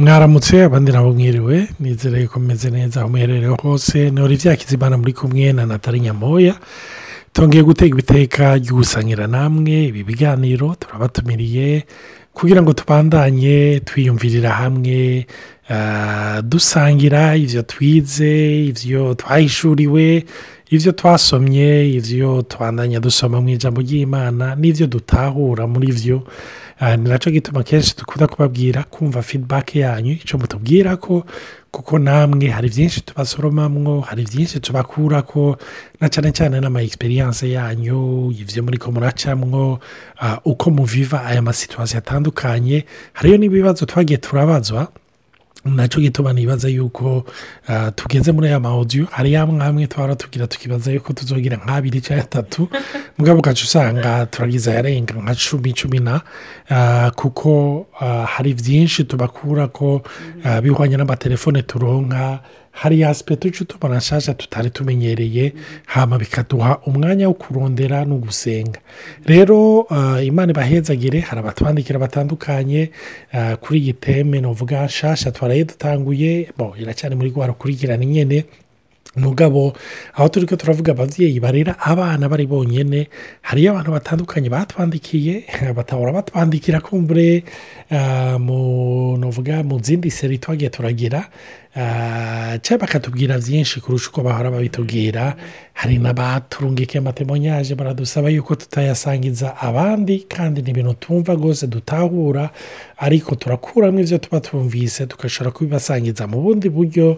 mwaramutse abandi nabo mwiriwe nizere ko mumeze neza aho muherereye hose ni olivier kizimana muri kumwe na natali nyamoya. Tongeye gutega ibiteka ry'ugusangira namwe ibi biganiro turabatumiriye kugira ngo tubandanye twiyumvirira hamwe dusangira ibyo twize ibyo twahishuriwe ibyo twasomye ibyo twandanya dusoma mu ijambo ry'imana n'ibyo dutahura muri byo na cyo gituma kenshi dukunda kubabwira kumva feedback yanyu icyo mutubwira ko kuko namwe hari byinshi tubasoromamwo hari byinshi tubakura ko na cyane cyane n'ama egisperiyanse yanyu ibyo muri ko muracamwo uko muviva aya masituwasiyo atandukanye hariyo n'ibibazo twagiye turabazwa na cyo gituma nibaza yuko tugeze muri aya mahodiyo hari amwe amwe twara tugira tukibaza yuko tuzogira nk'abiri cyangwa atatu mugabo ugaca usanga turagize ayarenga nka cumi cumi na kuko hari byinshi tubakura ko bihwanye n'amatelefone turonka hari tuca tubona nshyashya tutari tumenyereye hama bikaduha umwanya wo kurondera no gusenga. Rero imana ibahezagire hari abatwandikira batandukanye kuri iyi teme nuvuga nshyashya dutanguye iracyari muri rwa rukurikirane nyine mugabo aho turi ko turavuga ababyeyi barera abana bari bonyine hariyo abantu batandukanye batwandikiye batahora batwandikira kumbure mu zindi seri twagiye turagira cyangwa bakatubwira byinshi kurusha uko bahora babitubwira. Hari n'abaturungikiye amatemonyage baradusaba yuko tutayasangiza abandi kandi ni ibintu tumva rwose dutahura ariko turakuramo ibyo tuba twumvise tugashobora kubibasangiza mu bundi buryo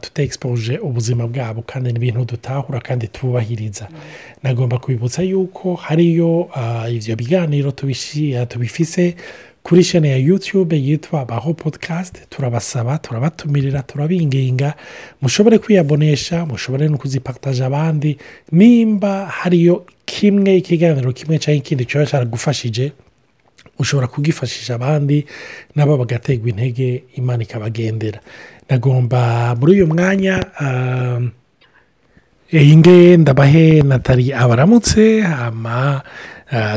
tutexpoje ubuzima bwabo kandi ni ibintu dutahura kandi tubahiriza nagomba kubibutsa yuko hariyo ibyo biganiro tubifise kuri shene ya yutube yitwa baho podikasti turabasaba turabatumirira turabinginga mushobore kwiyabonesha mushobore no kuzipataje abandi nimba hariyo kimwe ikiganiro kimwe cyangwa ikindi kiba cyaragufashije ushobora kugifashisha abandi nabo bagaterwa intege imana ikabagendera nagomba muri uyu mwanya iyi ndabahe natali abaramutse hama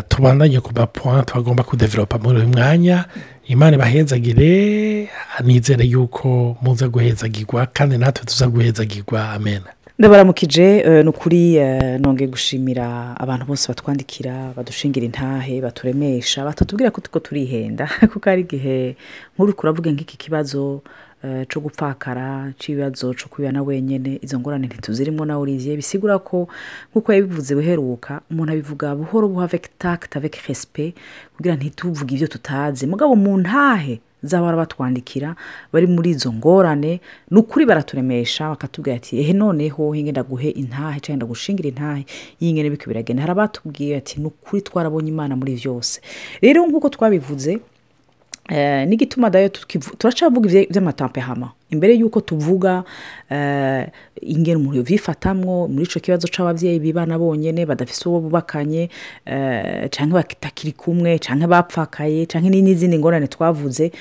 tubandanye ku mapuwa twagomba kudeveropa muri uyu mwanya. Imana ibahezagire nizere yuko muza guhezagirwa kandi natwe tuza guhezagirwa amena ndabaramukije ni ukuri nongeye gushimira abantu bose batwandikira badushingira intahe baturemesha batatubwira ko turihenda. Kuko hari igihe nk'uri kuravuga nk'iki kibazo cyo gupfakara cy'ibibazo cyo kubibana wenyine izo ngorane ntituzirimo na olivier bisigura ko nk'uko yabivuze buheruka umuntu abivuga buhoro buha veke takita veke resipe kugira ntituvuge ibyo tutazi. Mugabo mu ntahe z'abara batwandikira bari muri izo ngorane ni ukuri baraturemesha bakatubwira ati ehe noneho ngenda guhe intahe cyangwa ndagushingira intahe. Y'ingene biko biragenda hari abatubwiye ati ni ukuri twarabonye imana muri byose rero nk'uko twabivuze n'igituma dayo turacavuga iby'amatampehama imbere y'uko tuvuga ingero umuntu bifatamwo muri icyo kibazo cy'ababyeyi bibana bonyine badafite uwo bubakanye cyangwa batakiri kumwe cyangwa bapfakaye cyangwa n'izindi ngorane twavuze.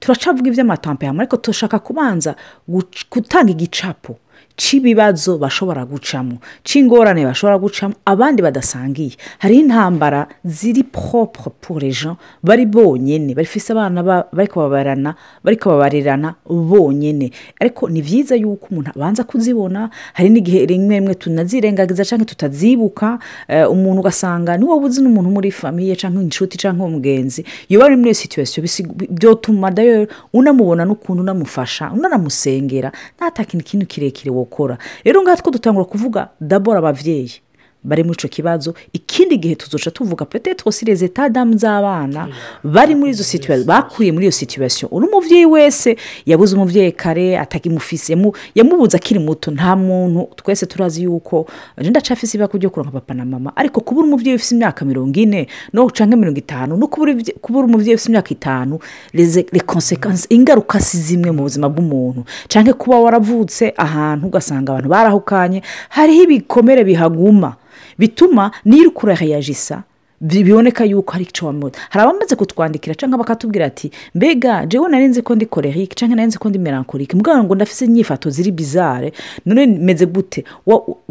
Turacavuga iby'amatampehama ariko turashaka kubanza gutanga igicapo. Cy'ibibazo bashobora gucamo cy'ingorane bashobora gucamo abandi badasangiye. Hariho intambara ziri poroporo purejo bari bonyine bafise abana bari kubabarana bari kubabarirana bonyine ariko ni byiza yuko umuntu abanza kuzibona hari n'igihe rimwe rimwe tunazirengagiza cyangwa tutazibuka umuntu ugasanga ni wowe uzi n'umuntu muri famiye cyangwa inshuti cyangwa umugenzi iyo bari muri iyo situwesiyo byotuma dayo unamubona n'ukuntu unamufasha unanamusengera nta kintu kintu kirekire wowe gukora. Rero ngaha two dutangura kuvuga dabora ababyeyi bari muri icyo kibazo. Ikindi gihe tuzoca tuvuga petete sireze tadamu z'abana bari muri izo situwasiyo bakuriye muri iyo situwasiyo uri umubyeyi wese yabuze umubyeyi kare atagimufise yamubuze akiri muto. Nta muntu twese turazi yuko ndacafise ibaka ryo kuronka papa na mama. Ariko kubura umubyeyi ufite imyaka mirongo ine no canke mirongo itanu no kubura umubyeyi ufite imyaka itanu rekonsekansi ingaruka si zimwe mu buzima bw'umuntu. Canke kuba waravutse ahantu ugasanga abantu barahukanye hariho ibikomere bihaguma. Bituma kurayajisa bi- biboneka yuko hari icyo wamuda hari abamaze kutwandikira cyangwa bakatubwira ati mbega jewe nari nzi ko ndi korerike cyangwa nari nzi ko ndi melancholique? Mbwa ngo ndafise inyifato ziri bizare none meze gute?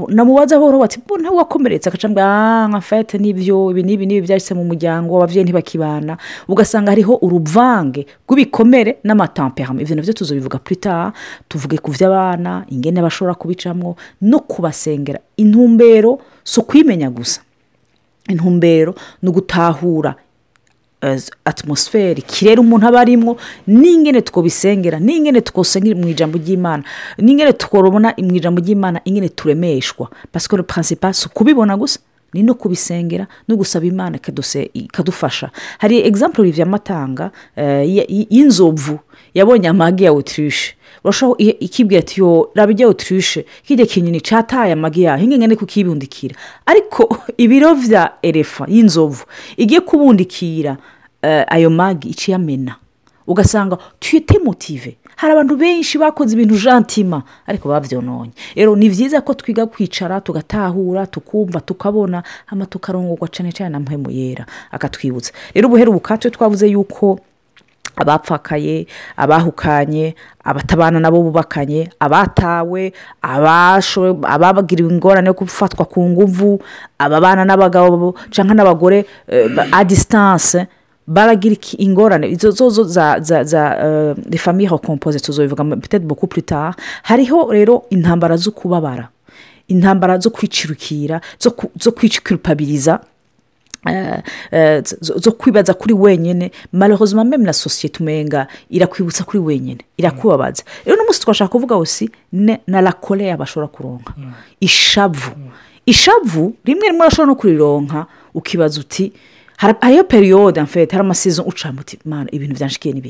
Namubaza horo bati bo ntawe wakomeretse agaca mbwa ah nka fete n'ibyo ibi n'ibi n'ibi byahise mu muryango ababyeyi ntibakibana. Ugasanga hariho uruvange rw'ibikomere n'amatamperama ibyo na byo tuzobivuga tard tuvuge ku by'abana ingene bashobora kubicamwo no kubasengera. Intumbero si ukwimenya gusa. Intumbero ni ugutahura eh, atmosfere ikirere umuntu aba arimo n'ingene twobisengera n'ingene twosengera mu ijambo ry'imana n'ingene twabona mu ijambo ry'imana ingene turemeshwa. Pasiko principal si ukubibona gusa ni no kubisengera no gusaba imana ikadufasha. Hari example Olivier amatanga eh, y'inzovu. Yabonye amagi ya urashobora i- ikibwira ati yo raba ijya autriche kijya kinyoni cataye amagi yayo ingene kukibundikira. Ariko ibiro vya erefa y'inzovu igiye kubundikira eh, ayo magi iciye amena ugasanga tuyite motive. Hari abantu benshi bakoze ibintu jantima ariko babyononye. Rero ni byiza ko twiga kwicara tugatahura tukumva tukabona hama tukarongorwa cyane cyane na mpemu yera akatwibutsa. Rero ubuheru bukatwe twavuze yuko abapfakaye abahukanye abatabana nabo bubakanye abatawe ababagiriwe ingorane yo gufatwa ku nguvu ababana n'abagabo cyangwa n'abagore eh, a distance baragira iki- ingorane. Izo zozo za za za les familles recomposées tuzobivuga beaucoup plus tard. Hariho rero intambara zo kubabara intambara zo kwicirukira zo zo kwicikirupabiliza eh, eh, zo- zo kwibaza kuri wenyine. Malheureusement meme na sosiyete umenga irakwibutsa kuri wenyine irakubabaza. Rero n'umunsi twashaka kuvuga wose ne- na colère bashobora kuronka. Ishavu. Ishavu rimwe rimwe urashobora no kurironka ukibaza uti hariyo periyode mfite hari amasizo ucamo uti mana ibintu byanshikiye ni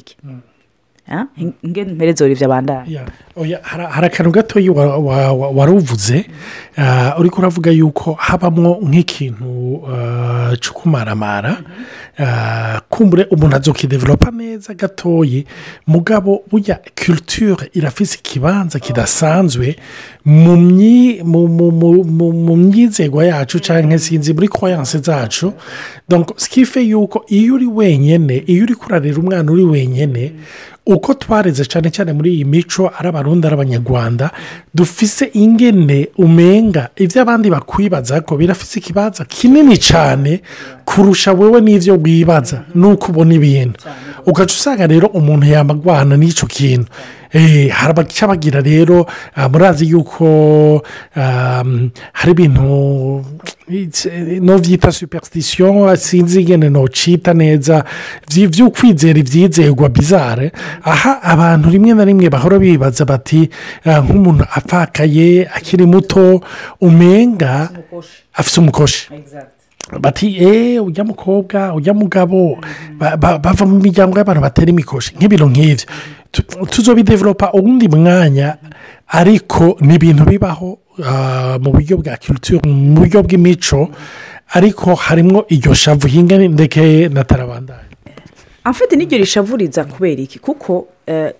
mpereze ibyo abandanya Ya, oya, hari akantu gatoya wa- wari uvuze ah, uriko uravuga yuko habamo nk'ikintu ah, cyo kumaramara ah, kumbure umuntu azokidevelopa neza gatoyi. Mugabo burya culture irafise ikibanza kidasanzwe mu myi- mu- mu- mu- mu- mu myizerwa yacu cyangwa sinzi muri koyanse zacu. Sikife yuko iyo uri wenyine iyo uri kurarira umwana uri wenyine uko twareze cyane cyane muri iyi mico ari abarundi ari abanyarwanda dufise ingene umenga ibyo abandi bakwibaza ko birafise ikibanza kinini cyane kurusha wowe n'ibyo wibaza nuko ubona ibintu. Ugaca usanga rero umuntu yamagwana n'icyo kintu. Abacabagira rero murazi yuko hari ibintu it's- no byita superstition sinzi ingene nocita neza vy- vy'ukwizera ivyizerwa bizare aha abantu rimwe na rimwe bahora bibaza bati nk'umuntu apfakaye akiri muto umenga afise umukoshi bati eee ujya mukobwa ujya mugabo. Ba- ba- bava mu miryango y'abantu batera imikoshi. Nk'ibintu nk'ibyo Tu- tuzobidevelopa uwundi mwanya ariko ni ibintu bibaho ah, mu buryo bwa culture mu buryo bw'imico ariko harimo iryo shavu. Hinga ndekeye na tarabandari afite n'iryo rishavuriza kubera iki? Kuko eh,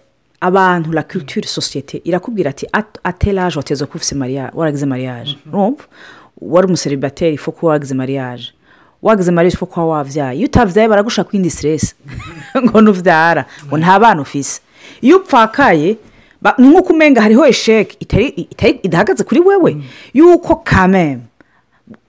abantu la culture sosiyete irakubwira ati "At- atelaje wateza kuba ufite mariage waragize mariage. Urumva wari umuseribateri fo kuba waragize mariage. Wagize mariage fo kuba wabyaye iyo utabyaye baragushaka indi siteresi ngo nubyara ngo nta bana ufise. Iyo upfakaye ni nk'uko umenga hariho esheke idahagaze kuri wewe. Yuko kameme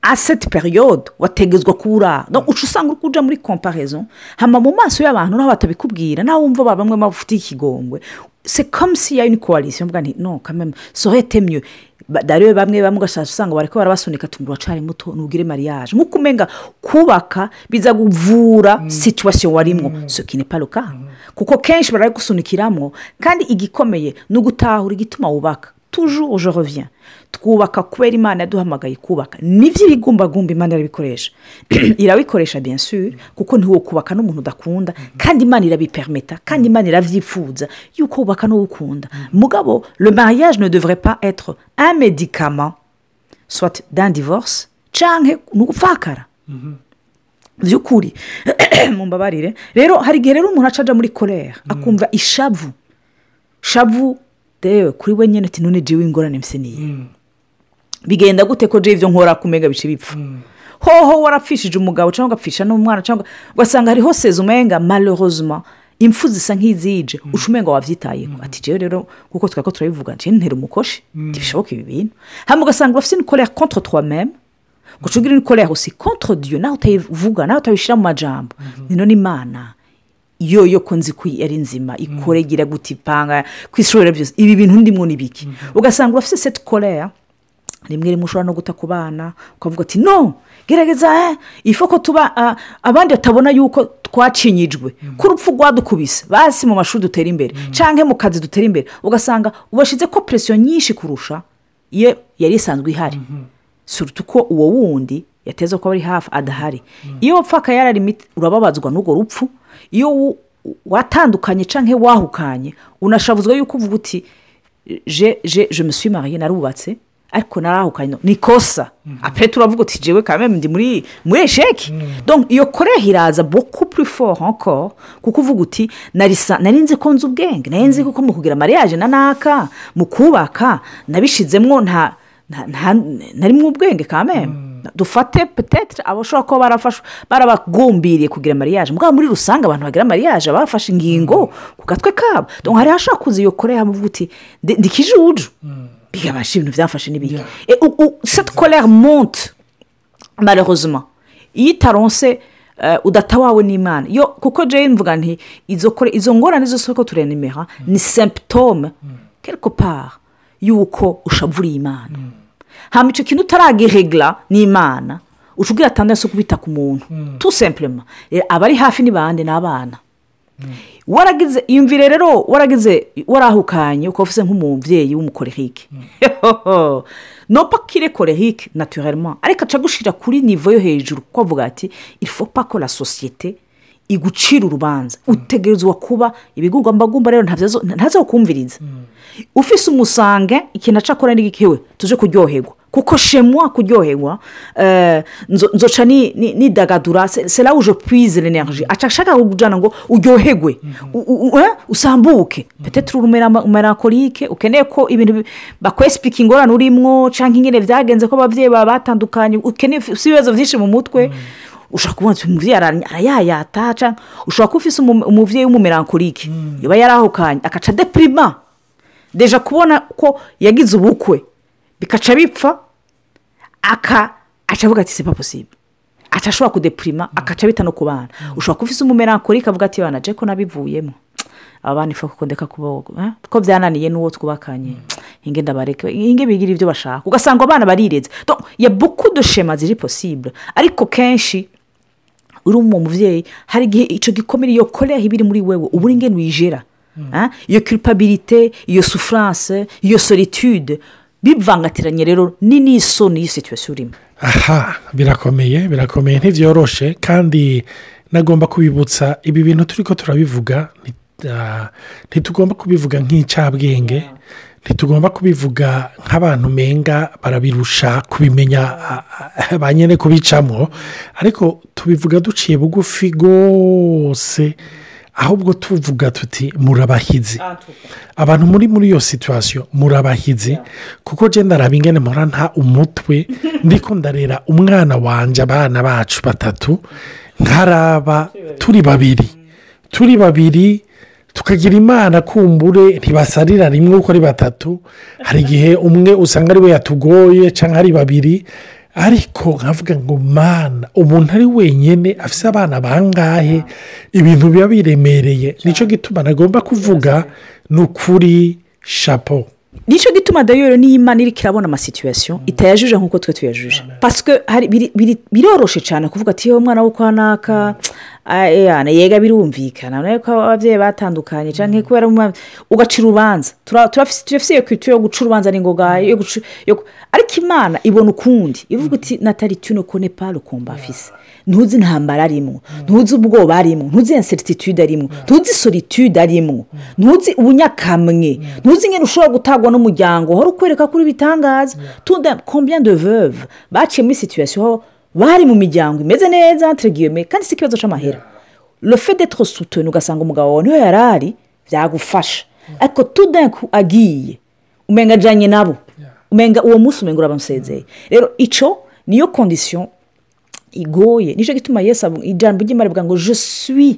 aseti periyode wategetswe kuba uri uca usanga uri kuja muri komparizo hama mu maso y'abantu naho batabikubwira naho wumva ba bamwe bafitiye ikigongwe. Se comme si ya coalition. Mvuga nti no kameme sorete mieux. Dariyo bamwe bamwe ugasanga usanga bariko barabasunika tungu uracari muto nugire mariage. Nk'uko umenga kubaka biza kuvura ce qui n'est pas le cas kuko kenshi barabigusunikiramwo kandi igikomeye ni ugutahura igituma wubaka. Toujours je reviens. Twubaka kubera imana yaduhamagaye kubaka. Nibyo ibigumbagumba imana irabikoresha irabikoresha bien sûr kuko ntiwo kubaka n'umuntu udakunda kandi imana irabipermeta kandi imana iravyifuza yuko wubaka n'uwukunda. Mugabo le mariage ne devrait pas être un médicament soit d'un divorce canke ni ugupfakara by'ukuri mumbabarire. Rero hari igihe rero umuntu acaja muri korera akumva ishavu. Shavu dewe kuri we nyine ati none jiwe ingorane mse niyi bigenda gute ko jiwe ibyo nkora kumega bice bipfa? Hoho warapfishije umugabo cyangwa ugapfisha n'umwana cyangwa ugasanga hariho seza umenga malheureusement impfu zisa nk'izije. Uca umenga wabyitayeho ati jewe rero kuko twari ko turabivuga njyewe ntera umukoshi. Ntibishoboka ibi bintu. Hanyuma ugasanga urafite contre toi même guca ugira une aussi contre dieu. Nawe utayivuga nawe utabishyira mu majambo. Ni none imana yo yo ko nzi ko ari nzima. Ikoregera guta ipanga ku ishuri byose. Ibi bintu ndimwo ni biki ugasanga urafite seti korea rimwe rimwe ushobora no guta ku bana ukavuga ati no gerageza ifu ko tuba abandi batabona yuko twacinyijwe. Ko urupfu rwadukubise basi mu mashuri dutera imbere. Cyangwa mu kazi dutera imbere. Ugasanga ubashyize ko presiyo nyinshi kurusha iyo yari isanzwe ihari. Surutu ko uwo wundi yateze ko ari hafi adahari. Iyo wapfa akayararimiti urababazwa n'urwo rupfu. Iyo watandukanye cyangwa wahukanye unashabuzwa yuko uvuga uti je je je me suis mariye narubatse. Ariko narahukanye ni ikosa ape turavuga uti jewe kameme ndi muri muri esheki iyo koreha iraza boku foro encore kuko uvuga uti nari nzi ko nzi ubwenge nari nzi ko mu kugira mariage na naka mu kubaka nabishizemo nta nari mu ubwenge kameme dufate petetre. Abashobora kuba barabagumbiriye kugira mariage. Mugabo muri rusange abantu bagira mariage bafashe ingingo ku gatwe kabo. Hari hashobora kuza iyo koreha muvuga uti ndikijuju bigabasha ibintu byafashe n'ibiki seti korere monte malheureusement. Iyo itaronse udatawawe n'imana. Yo kuko jane mvuga nti izo ngorane zose ko turenimera ni semptome quelque part y'uko ushavuriye imana. Hano icyo kintu utaragiregura n'imana uca ubwira atandatu kubita ku muntu. Tu sempurema abari hafi ni bande ni abana. Waragize iyumvire rero waragize warahukanye ukaba ufite nk'umubyeyi w'umukorehike nopa kire korehike naturellement. Ariko aca agushyira kuri nivo yo hejuru kuko avuga ati ifopa ko la sosiyete igucira urubanza. Utegerezwa kuba ibigumbagumba rero ntazo kumviriza ufise umusange ikintu aca akora n'igikewe tuje kuryoherwa. Kuko shemwa kuryoherwa nzoca nidagadura. Sera uje pwize l'energie aca ashaka kujyana ngo uryoherwe. Usambuke. Petete uri umerakorike ukeneye ko ibintu bakwesipika ingorane urimo cyangwa ingene byagenze ko ababyeyi baba batandukanye ukeneye ibibazo byinshi mu mutwe. Ushobora kubona umubyeyi arayayata ushobora kuba ufite umubyeyi w'umumerankorike yaba yarahukanye agaca depurima deja kubona ko yagize ubukwe bikaca bipfa aka avuga ati sepa posible aca ashobora kudepurima akaca bita no ku bana. Ushobora kuba ufite umumerankorike avuga ati bana ko nabivuyemo? Aba bana ifa kuko ndeka kuboga ko byananiye n'uwo twubakanye. Inge ndabareke inge bigira ibyo bashaka. Ugasanga abana barireze ya buku de shema ziri posible ariko kenshi uri mu mubyeyi hari igihe icyo gikomere iyo koreha iba iri muri wewe uba uri ingene wijera iyo kiripabirite iyo sufuranse iyo solitude bivangatiranye rero ni n'isoni y'isituwasiyo urimo. Aha birakomeye birakomeye ntibyoroshe kandi nagomba kubibutsa ibi bintu turi ko turabivuga ntitugomba kubivuga nk'icyabwenge ntitugomba kubivuga nk'abantu menga barabirusha kubimenya ba nyine kubicamo. Ariko tubivuga duciye bugufi rwose ahubwo tuvuga tuti murabahizi. Abantu muri muri iyo situwasiyo murabahizi. Kuko genda araba ingene mpora nta umutwe ndiko ndarera umwana wanjye abana bacu batatu nkaraba turi babiri. Turi babiri tukagira imana kumbure ntibasarira rimwe uko ari batatu. Hari igihe umwe usanga ari we yatugoye cyangwa ari babiri. Ariko nkavuga ngo mana umuntu ari wenyine afite abana bangahe? Ibintu biba biremereye. Nicyo gituma nagomba kuvuga ni ukuri shapo ni cyo gituma dayoro niyo imana iri kirabona amasituwasiyo itayajuje nk'uko twe tuyajuje. Pasike biroroshe cyane kuvuga ati yewe umwana wo kwa naka yega birumvikana. Urabona ko ababyeyi batandukanye cyangwa kubera ugaca urubanza. Turafite iyo kwita yo guca urubanza n'ingoga ariko imana ibona ukundi. Ivuga uti natali tuno kone paro kumba afise ntuzi intambara arimo ntuzi ubwoba arimo ntuzi inserititude arimo ntuzi solitude arimo ntuzi ubunyakamwe. Ntuzi ingene ushobora gutagwa n'umuryango. Uhora ukwereka kuri ibitangaza. Tuda combien de veuve baciye muri situwasiyo bari mu miryango imeze neza teregiyeme kandi si ikibazo cy'amahera rofe detro sutoni ugasanga umugabo wawe niyo yari ari byagufasha. Ariko tudenku agiye. Umenga ajyanye nabo. Umenga uwo munsi umenga urabamusezeye. Rero icyo niyo kondisiyo igoye. Nicyo gituma avu- ijambo ry'imana rivuga ngo je suis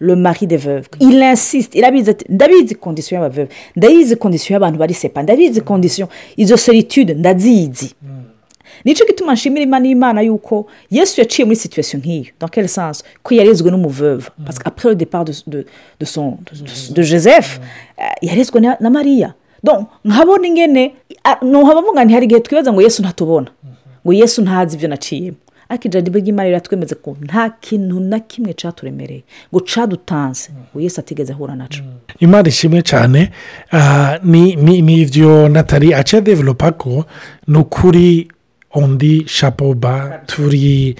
le mari des veuves. Il insiste. Irabizi ati ndabizi kondisiyo y'abaveuve. Ndabizi kondisiyo y'abantu bari sepa. Ndabizi kondisiyo izo solitude ndazizi. Ni cyo gituma nshimira imana y'imana yuko yesu yaciye muri situation nk'iyo. Quel sens? Ko yarezwe que après le départ de, de, de, son, de, de joseph eh, yarezwe na, mariya nkabona ingene ah, nohaba mvuga nti hari igihe twibaza ngo yesu ntatubona. Ngo yesu ntazi ibyo naciyemo. Ariko ijambo ry'imana riratwemeza ko nta kintu na kimwe cyaturemereye ngo cadutanze ngo yesu atigeze ahura naco. Imana ishimwe cyane. Ah, ni ibyo natali ace developa ko ni ukuri undi shapoba turi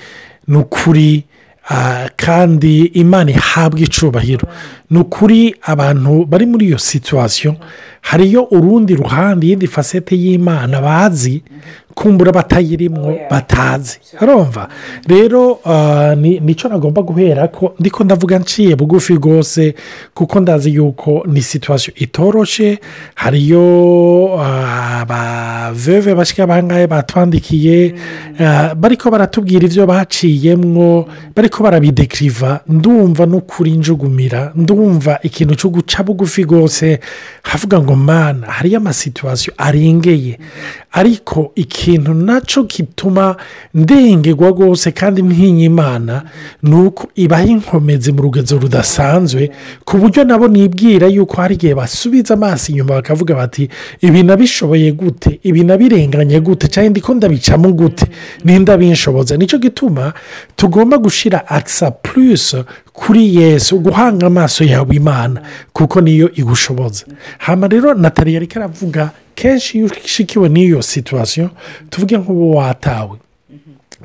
ni ukuri ah, kandi imana ihabwa icubahiro. Ni ukuri abantu bari muri iyo situwasiyo hariyo urundi ruhande iyindi fasete y'imana bazi kumbura batayirimwo batazi. Arumva rero ni ni cyo nagomba guhera ko ndiko ndavuga nciye bugufi rwose kuko ndazi yuko ni situwasiyo itoroshe. Hariyo ah, abaveve bashyira bangahe batwandikiye ah, bariko baratubwira ibyo baciyemwo bariko barabidekiriva ndumva n'ukuri njugumira ndumva ikintu cyo guca bugufi rwose. Havuga ngo mana hariyo amasituwasiyo arengeye. Ariko ikintu na cyo gituma ndengerwa rwose kandi ntinya imana ni uko ibaha inkomezi mu rugezo rudasanzwe ku buryo nabo nibwira yuko hari igihe basubiza amaso inyuma bakavuga bati ibi nabishoboye gute? Ibi nabirenganye gute? Cyangwa ndiko ndabicamo gute? N'indabinshoboza ni cyo gituma tugomba gushyira akisa purisi kuri yesu guhanga amaso yawe imana kuko niyo igushoboza. Hano rero natali yari karavuga kenshi iyo ushikiwe n'iyo situwasiyo tuvuge nk'ubu watawe.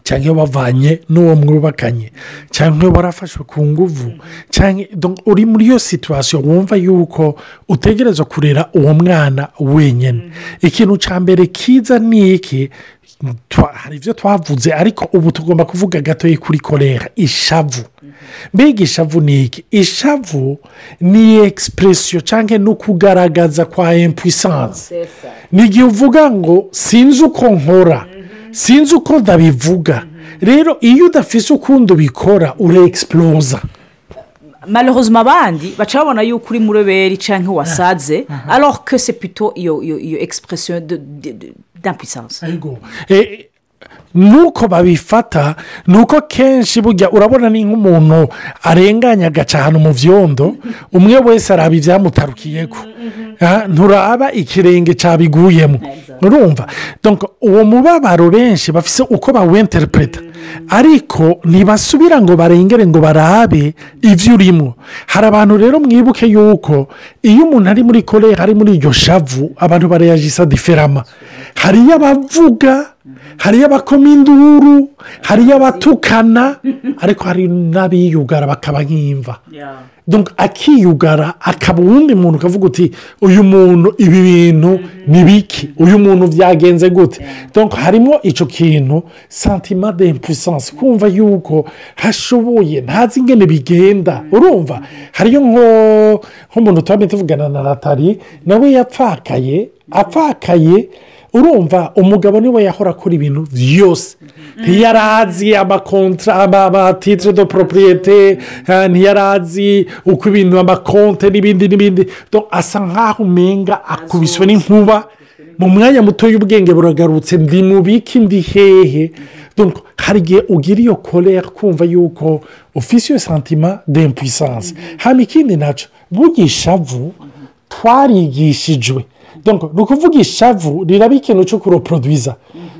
Cyangwa iyo wavanye n'uwo mwubakanye. Cyangwa iyo warafashwe ku nguvu. Cyangwa uri muri iyo situwasiyo wumva yuko utegereza kurera uwo mwana wenyine. Ikintu cya mbere kiza ni iki? Hari ibyo twavuze ariko ubu tugomba kuvuga gatoya kuri korera ishavu mbega ishavu ni iki ishavu ni egisipuresiyo cyangwa ni ukugaragaza kwa empuwisanse ni igihe uvuga ngo sinzi uko nkora sinzi uko ndabivuga rero iyo udafise ukundi ubikora uregisiporoza malheureusement abandi baca babona yuko uri muroberi cyangwa wasaze alors que c'est plutôt iyo iyo d'impuissance Eh, nuko babifata ni uko kenshi burya urabona ni nk'umuntu arenganya agaca ahantu mu byondo umwe wese araba ibyamutarukiyeho Ah, nturaba ikirenge cyabiguyemo urumva? Uwo mubabaro benshi bafise uko bawenterepureta ariko ntibasubira ngo barengere ngo barabe ibyo urimo hari abantu rero mwibuke yuko iyo umuntu ari muri kore ari muri iryo shavu abantu barayajisa diferama hariyo abavuga hariyo abakoma induru hariyo abatukana ariko hari n'abiyugara bakaba nk'imva. Akiyugara akaba uwundi muntu ukavuga uti uyu muntu ibi bintu ni biki? Uyu muntu byagenze gute? Harimo icyo kintu santima de impuissance kumva yuko hashoboye ntazi ingene bigenda. Urumva? Hariyo nk'umuntu tuba tuvugana na natali nawe yapfakaye apfakaye urumva umugabo ni we yahora akora ibintu byose. Ntiyari azi amakontra amatitire do poropuriyete ntiyari azi uko ibintu amakonte n'ibindi n'ibindi. Asa nk'aho umenga akubiswe n'inkuba. Mu mwanya muto y'ubwenge buragarutse ndi mu biki ndi hehe. Hari igihe ugira iyo korera kumva yuko ufise iyo santima d'impuissance hano ikindi na cyo burya ishavu twarigishijwe. Ni ukuvuga ishavu riraba ikintu cyo kuroporodwiza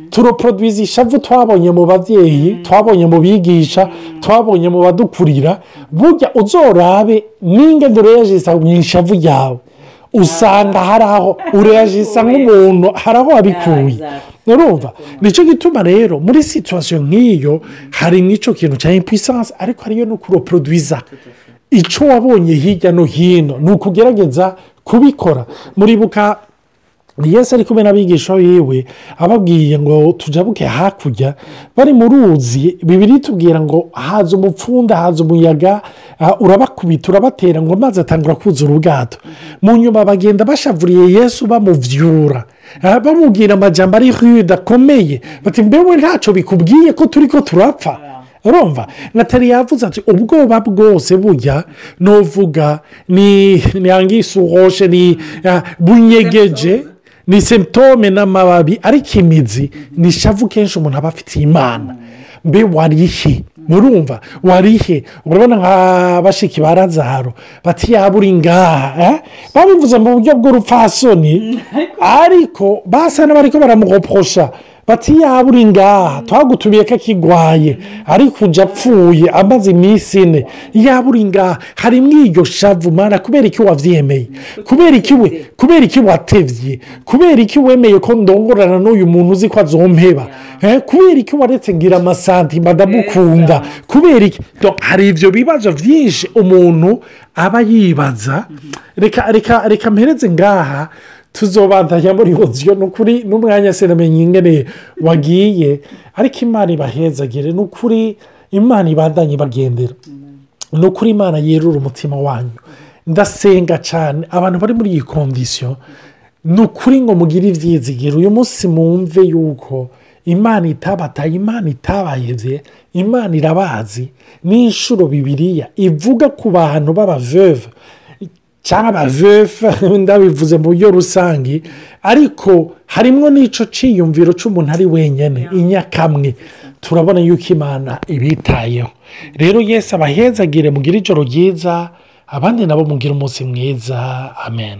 turoporodwiza ishavu twabonye mu babyeyi twabonye mu bigisha twabonye mu badukurira burya uzorabe n'ingendo ureyajisa mu ishavu yawe usanga hari aho ureyajisa nk'umuntu hari aho wabikuye urumva ni cyo gituma rero muri situwasiyo nk'iyo hari n'icyo kintu cya impuissance ariko hariyo no kuroporodwiza icyo wabonye hirya no hino ni ukugerageza kubikora. Muribuka yesu ari kumwe n'abigisha biwe ababwiye ngo tujabuke hakurya bari mu ruzi bibiri tubwira ngo haza umupfunda haza umuyaga. Ah, urabakubita urabatera ngo amazi atangura kuzura ubwato. Mu nyuma bagenda bashavuriye yesu bamuvyura. Ah, bamubwira amajambo ari rude akomeye bati mbewe ntacyo bikubwiye ko turi ko turapfa. Urumva? Natali yavuze ati ubwoba bwose bujya nuvuga ni ni angisuhoshe ni ah, bunyegeje. Ni semptome n'amababi ariko imizi ni ishavu kenshi umuntu aba afitiye imana. Mbe warihe murumva? Warihe urabona nka bashiki ba razaro bati yaba uri ngaha. Eh? babivuze mu buryo bw'urupfasoni. Ariko basa n'abariko baramuhoposha bati yaba uri ngaha twagutumiye ko akigwaye ariko ujya apfuye amaze iminsi ine. Yaba uri ngaha harimo iryo shavu mana kubera iki wabyemeye kubera iki we kubera iki watevye? Kubera iki wemeye ko ndongorana n'uyu muntu uzi ko azompeba? Eh, kubera iki waretse ngira amasantima ndamukunda kubera iki? Hari ibyo bibazo byinshi umuntu aba yibaza. Reka reka reka mpereze ngaha. Tuzobandanya muri oziyo ni ukuri n'umwanya se namenye ingene wagiye ariko imana ibahezagire. Ni ukuri imana ibandanye ibagendera. Ni ukuri imana yerura umutima wanyu. Ndasenga cyane abantu bari muri iyi kondisiyo ni ukuri ngo mugire ibyizigiro uyu munsi mwumve yuko imana itabataye imana itabayeze imana irabazi. N'inshuro bibiriya ivuga ku bantu b'abaveve cyangwa abavefe ndabivuze mu buryo rusange ariko harimo n'icyo cyiyumviro cy'umuntu ari wenyine inyakamwe. Turabona yuko imana ibitayeho. Rero yesi abahezagire mugire ijoro ryiza abandi nabo mugire umunsi mwiza. Amen.